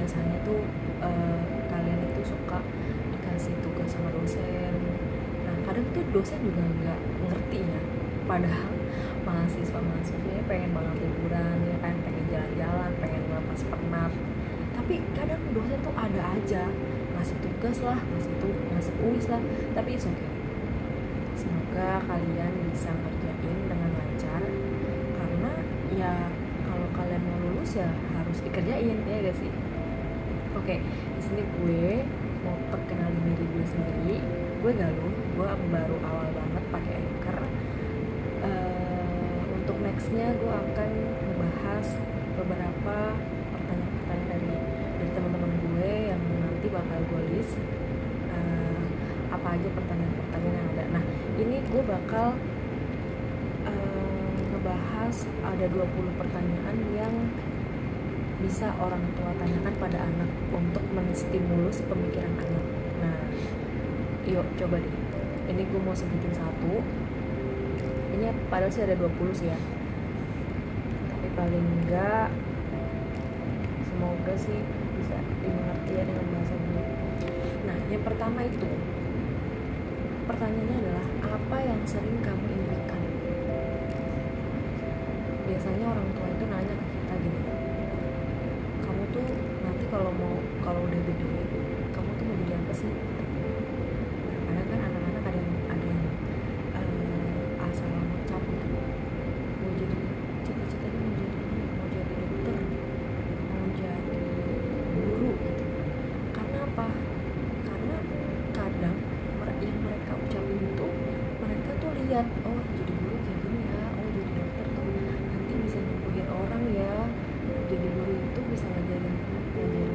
biasanya tuh uh, kalian itu suka dikasih tugas sama dosen. Nah kadang tuh dosen juga nggak ngerti ya. Padahal mahasiswa mahasiswanya pengen banget liburan ya kan pengen jalan-jalan pengen ngelepas penat. Tapi kadang dosen tuh ada aja ngasih tugas lah ngasih tuh ngasih kuis lah. Tapi oke okay. semoga kalian bisa ngerjain dengan lancar. Karena ya kalau kalian mau lulus ya harus dikerjain ya gak sih oke okay, di sini gue mau perkenalin diri gue sendiri. Gue Galuh gue baru awal banget pakai anchor. Uh, untuk nextnya gue akan membahas beberapa pertanyaan-pertanyaan dari dari teman-teman gue yang nanti bakal gue list. Uh, apa aja pertanyaan-pertanyaan yang ada. Nah ini gue bakal uh, ngebahas ada 20 pertanyaan yang bisa orang tua tanyakan pada anak untuk menstimulus pemikiran anak. Nah yuk coba deh. Ini gue mau sebutin satu. Ini padahal sih ada 20 sih ya. Tapi paling enggak semoga sih bisa dimengerti ya dengan bahasa gue nah yang pertama itu pertanyaannya adalah apa yang sering kamu impikan? Biasanya orang tua itu nanya ke kita gini kamu tuh nanti kalau mau kalau udah gede kamu tuh mau jadi apa sih kadang kan anak-anak ada yang ada yang uh, asal ngucap gitu mau jadi cita-citanya mau jadi mau jadi dokter mau jadi guru gitu karena apa karena kadang yang mereka ucapin itu mereka tuh lihat oh jadi guru kayak gini ya oh jadi dokter tuh nanti bisa nyembuhin orang ya jadi guru itu bisa ngajarin ngajarin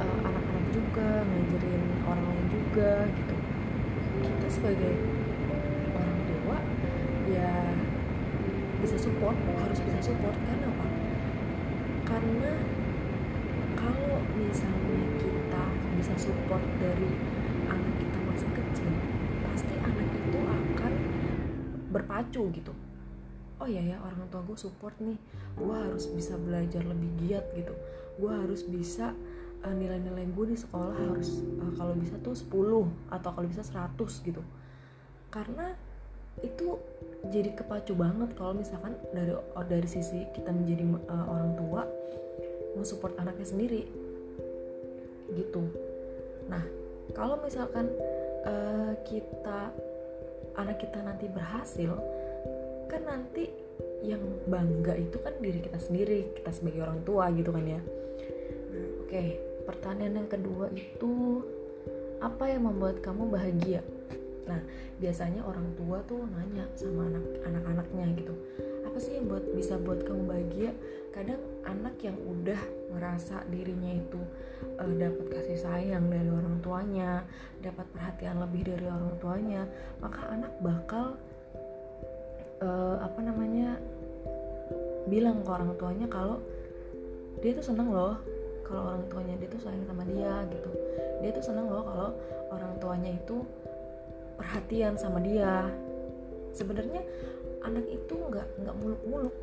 uh, anak-anak juga ngajarin orang lain juga gitu kita sebagai orang tua ya bisa support harus bisa support karena apa? Karena kalau misalnya kita bisa support dari anak kita masih kecil pasti anak itu akan berpacu gitu. Oh iya ya orang tua gue support nih. Gue harus bisa belajar lebih giat gitu. Gue harus bisa uh, nilai-nilai gue di sekolah harus uh, kalau bisa tuh 10 atau kalau bisa 100 gitu. Karena itu jadi kepacu banget kalau misalkan dari oh, dari sisi kita menjadi uh, orang tua mau support anaknya sendiri. Gitu. Nah kalau misalkan uh, kita anak kita nanti berhasil kan nanti yang bangga itu kan diri kita sendiri kita sebagai orang tua gitu kan ya. Oke okay. pertanyaan yang kedua itu apa yang membuat kamu bahagia nah biasanya orang tua tuh nanya sama anak anak-anaknya gitu apa sih yang buat bisa buat kamu bahagia? Kadang anak yang udah ngerasa dirinya itu uh, dapat kasih sayang dari orang tuanya dapat perhatian lebih dari orang tuanya maka anak bakal uh, apa namanya bilang ke orang tuanya kalau dia tuh seneng loh kalau orang tuanya dia tuh sayang sama dia gitu. Dia tuh seneng loh kalau orang tuanya itu perhatian sama dia. Sebenarnya anak itu nggak nggak muluk-muluk.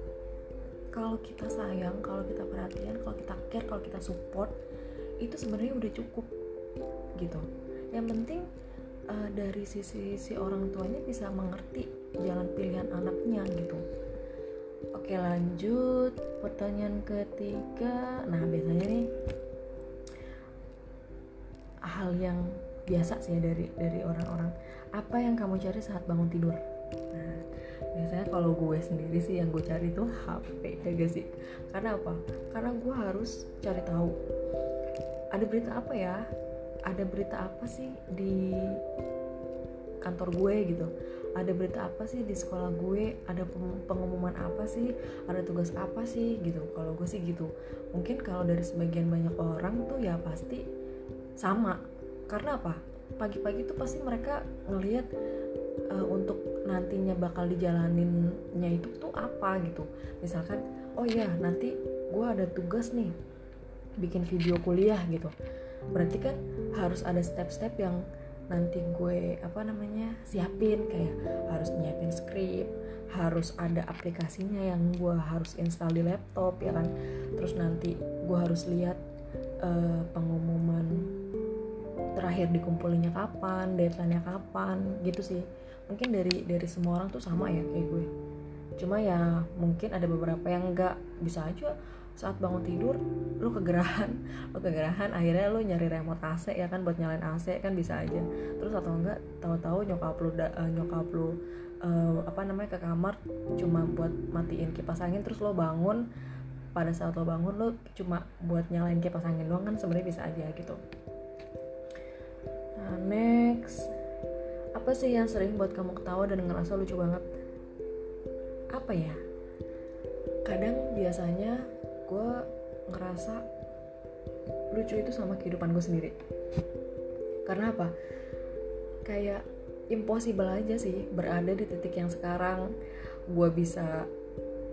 Kalau kita sayang kalau kita perhatian kalau kita care kalau kita support itu sebenarnya udah cukup gitu. Yang penting uh, dari sisi si orang tuanya bisa mengerti jalan pilihan anaknya gitu. Oke lanjut. Pertanyaan ketiga. Nah biasanya nih hal yang biasa sih dari dari orang-orang apa yang kamu cari saat bangun tidur? Nah biasanya kalau gue sendiri sih yang gue cari tuh HP ya gak sih? Karena apa? Karena gue harus cari tahu. Ada berita apa ya? Ada berita apa sih di kantor gue gitu? Ada berita apa sih di sekolah gue? Ada pengumuman apa sih? Ada tugas apa sih gitu? Kalau gue sih gitu. Mungkin kalau dari sebagian banyak orang tuh ya pasti sama. Karena apa pagi-pagi tuh pasti mereka ngelihat uh, untuk nantinya bakal dijalaninnya itu tuh apa gitu. Misalkan oh ya nanti gue ada tugas nih bikin video kuliah gitu. Berarti kan harus ada step-step yang nanti gue apa namanya siapin. Kayak harus nyiapin skrip harus ada aplikasinya yang gue harus install di laptop ya kan. Terus nanti gue harus lihat uh, pengumuman terakhir dikumpulinnya kapan deadline-nya kapan gitu sih. Mungkin dari dari semua orang tuh sama ya kayak gue. Cuma ya mungkin ada beberapa yang enggak bisa aja saat bangun tidur lu kegerahan lu kegerahan akhirnya lu nyari remote AC ya kan buat nyalain AC kan bisa aja. Terus atau enggak tahu-tahu nyokap lu uh, nyokap lu uh, apa namanya ke kamar cuma buat matiin kipas angin terus lo bangun pada saat lo bangun lo cuma buat nyalain kipas angin doang kan sebenarnya bisa aja gitu nah next. Apa sih yang sering buat kamu ketawa dan ngerasa lucu banget? Apa ya? Kadang biasanya gue ngerasa lucu itu sama kehidupan gue sendiri. Karena apa? Kayak impossible aja sih berada di titik yang sekarang. Gue bisa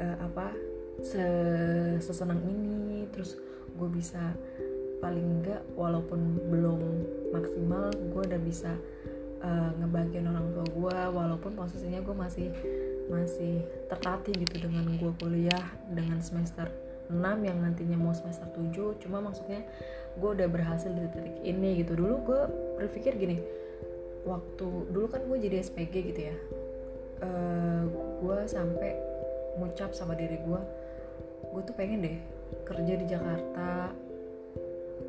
uh, apa sesenang ini terus gue bisa paling enggak walaupun belum maksimal gue udah bisa uh, ngebagian orang tua gue walaupun posisinya gue masih masih tertatih gitu dengan gue kuliah dengan semester 6 yang nantinya mau semester 7 cuma maksudnya gue udah berhasil di titik ini gitu. Dulu gue berpikir gini waktu dulu kan gue jadi SPG gitu ya. Uh, gue sampai ngucap sama diri gue gue tuh pengen deh kerja di Jakarta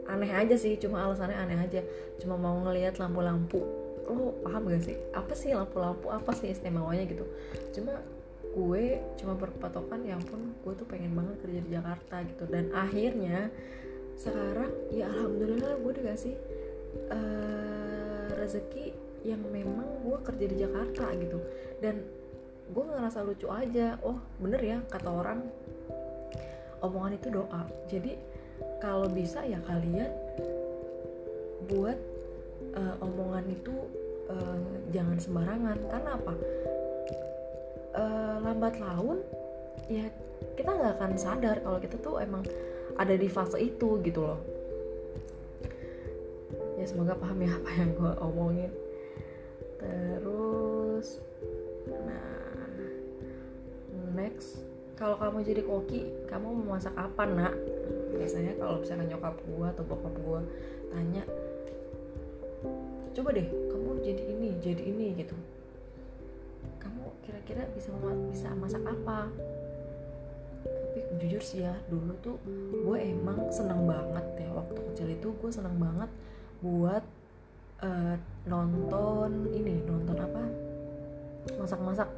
aneh aja sih cuma alasannya aneh aja. Cuma mau ngelihat lampu-lampu. Lo paham gak sih? Apa sih lampu-lampu? Apa sih istimewanya gitu? Cuma gue cuma berpatokan ya ampun gue tuh pengen banget kerja di Jakarta gitu. Dan akhirnya sekarang ya alhamdulillah gue dikasih uh, rezeki yang memang gue kerja di Jakarta gitu. Dan gue ngerasa lucu aja. Oh bener ya kata orang omongan itu doa. Jadi kalau bisa ya kalian buat uh, omongan itu uh, jangan sembarangan. Karena apa? Uh, lambat laun ya kita nggak akan sadar kalau kita tuh emang ada di fase itu gitu loh. Ya semoga paham ya apa yang gue omongin. Terus kalau kamu jadi koki kamu mau masak apa nak? Biasanya kalau misalnya nyokap gue atau bokap gue tanya coba deh kamu jadi ini jadi ini gitu. Kira-kira bisa bisa masak apa? Tapi jujur sih ya dulu tuh gue emang seneng banget ya waktu kecil itu gue seneng banget buat uh, nonton ini nonton apa? Masak-masak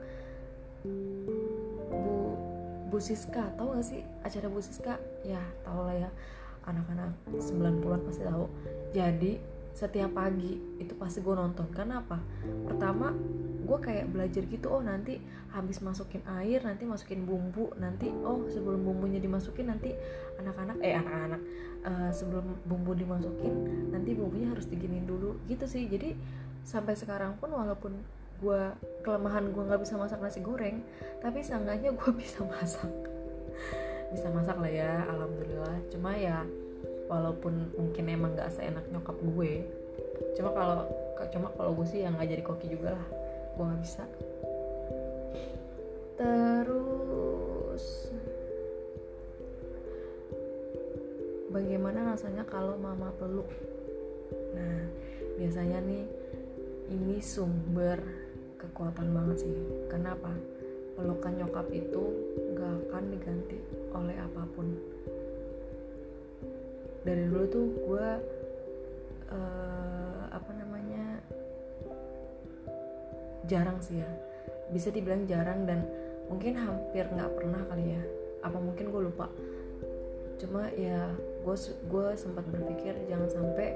Bu Siska tahu gak sih acara Bu Siska? Ya tau lah ya. Anak-anak 90-an pasti tahu. Jadi setiap pagi itu pasti gue nonton. Karena apa? Pertama gue kayak belajar gitu oh nanti habis masukin air nanti masukin bumbu nanti oh sebelum bumbunya dimasukin nanti anak-anak eh anak-anak uh, sebelum bumbu dimasukin nanti bumbunya harus diginin dulu. Gitu sih. Jadi sampai sekarang pun walaupun gue kelemahan gue nggak bisa masak nasi goreng tapi seenggaknya gue bisa masak. Bisa masak lah ya alhamdulillah. Cuma ya walaupun mungkin emang nggak seenak nyokap gue cuma kalau cuma kalau gue sih yang nggak jadi koki juga lah gue nggak bisa. Terus bagaimana rasanya kalau mama peluk? Nah biasanya nih ini sumber kekuatan banget sih. Kenapa? Pelukan nyokap itu gak akan diganti oleh apa pun. Dari dulu tuh gue uh, apa namanya jarang sih ya. Bisa dibilang jarang dan mungkin hampir nggak pernah kali ya. Apa mungkin gue lupa. Cuma ya gue gue sempat berpikir jangan sampai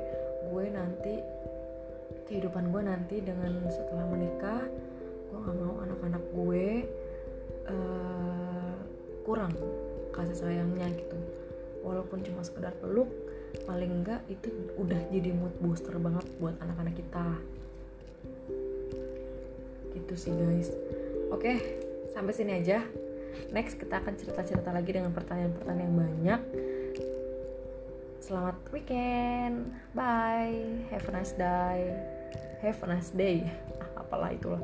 kehidupan gue nanti dengan setelah menikah gue nggak mau anak-anak gue uh, kurang kasih sayangnya gitu. Walaupun cuma sekedar peluk paling enggak itu udah jadi mood booster banget buat anak-anak kita. Gitu sih guys. Oke sampai sini aja. Next kita akan cerita-cerita lagi dengan pertanyaan-pertanyaan yang banyak. Selamat weekend. Bye. Have a nice day have a nice day. Apalah itulah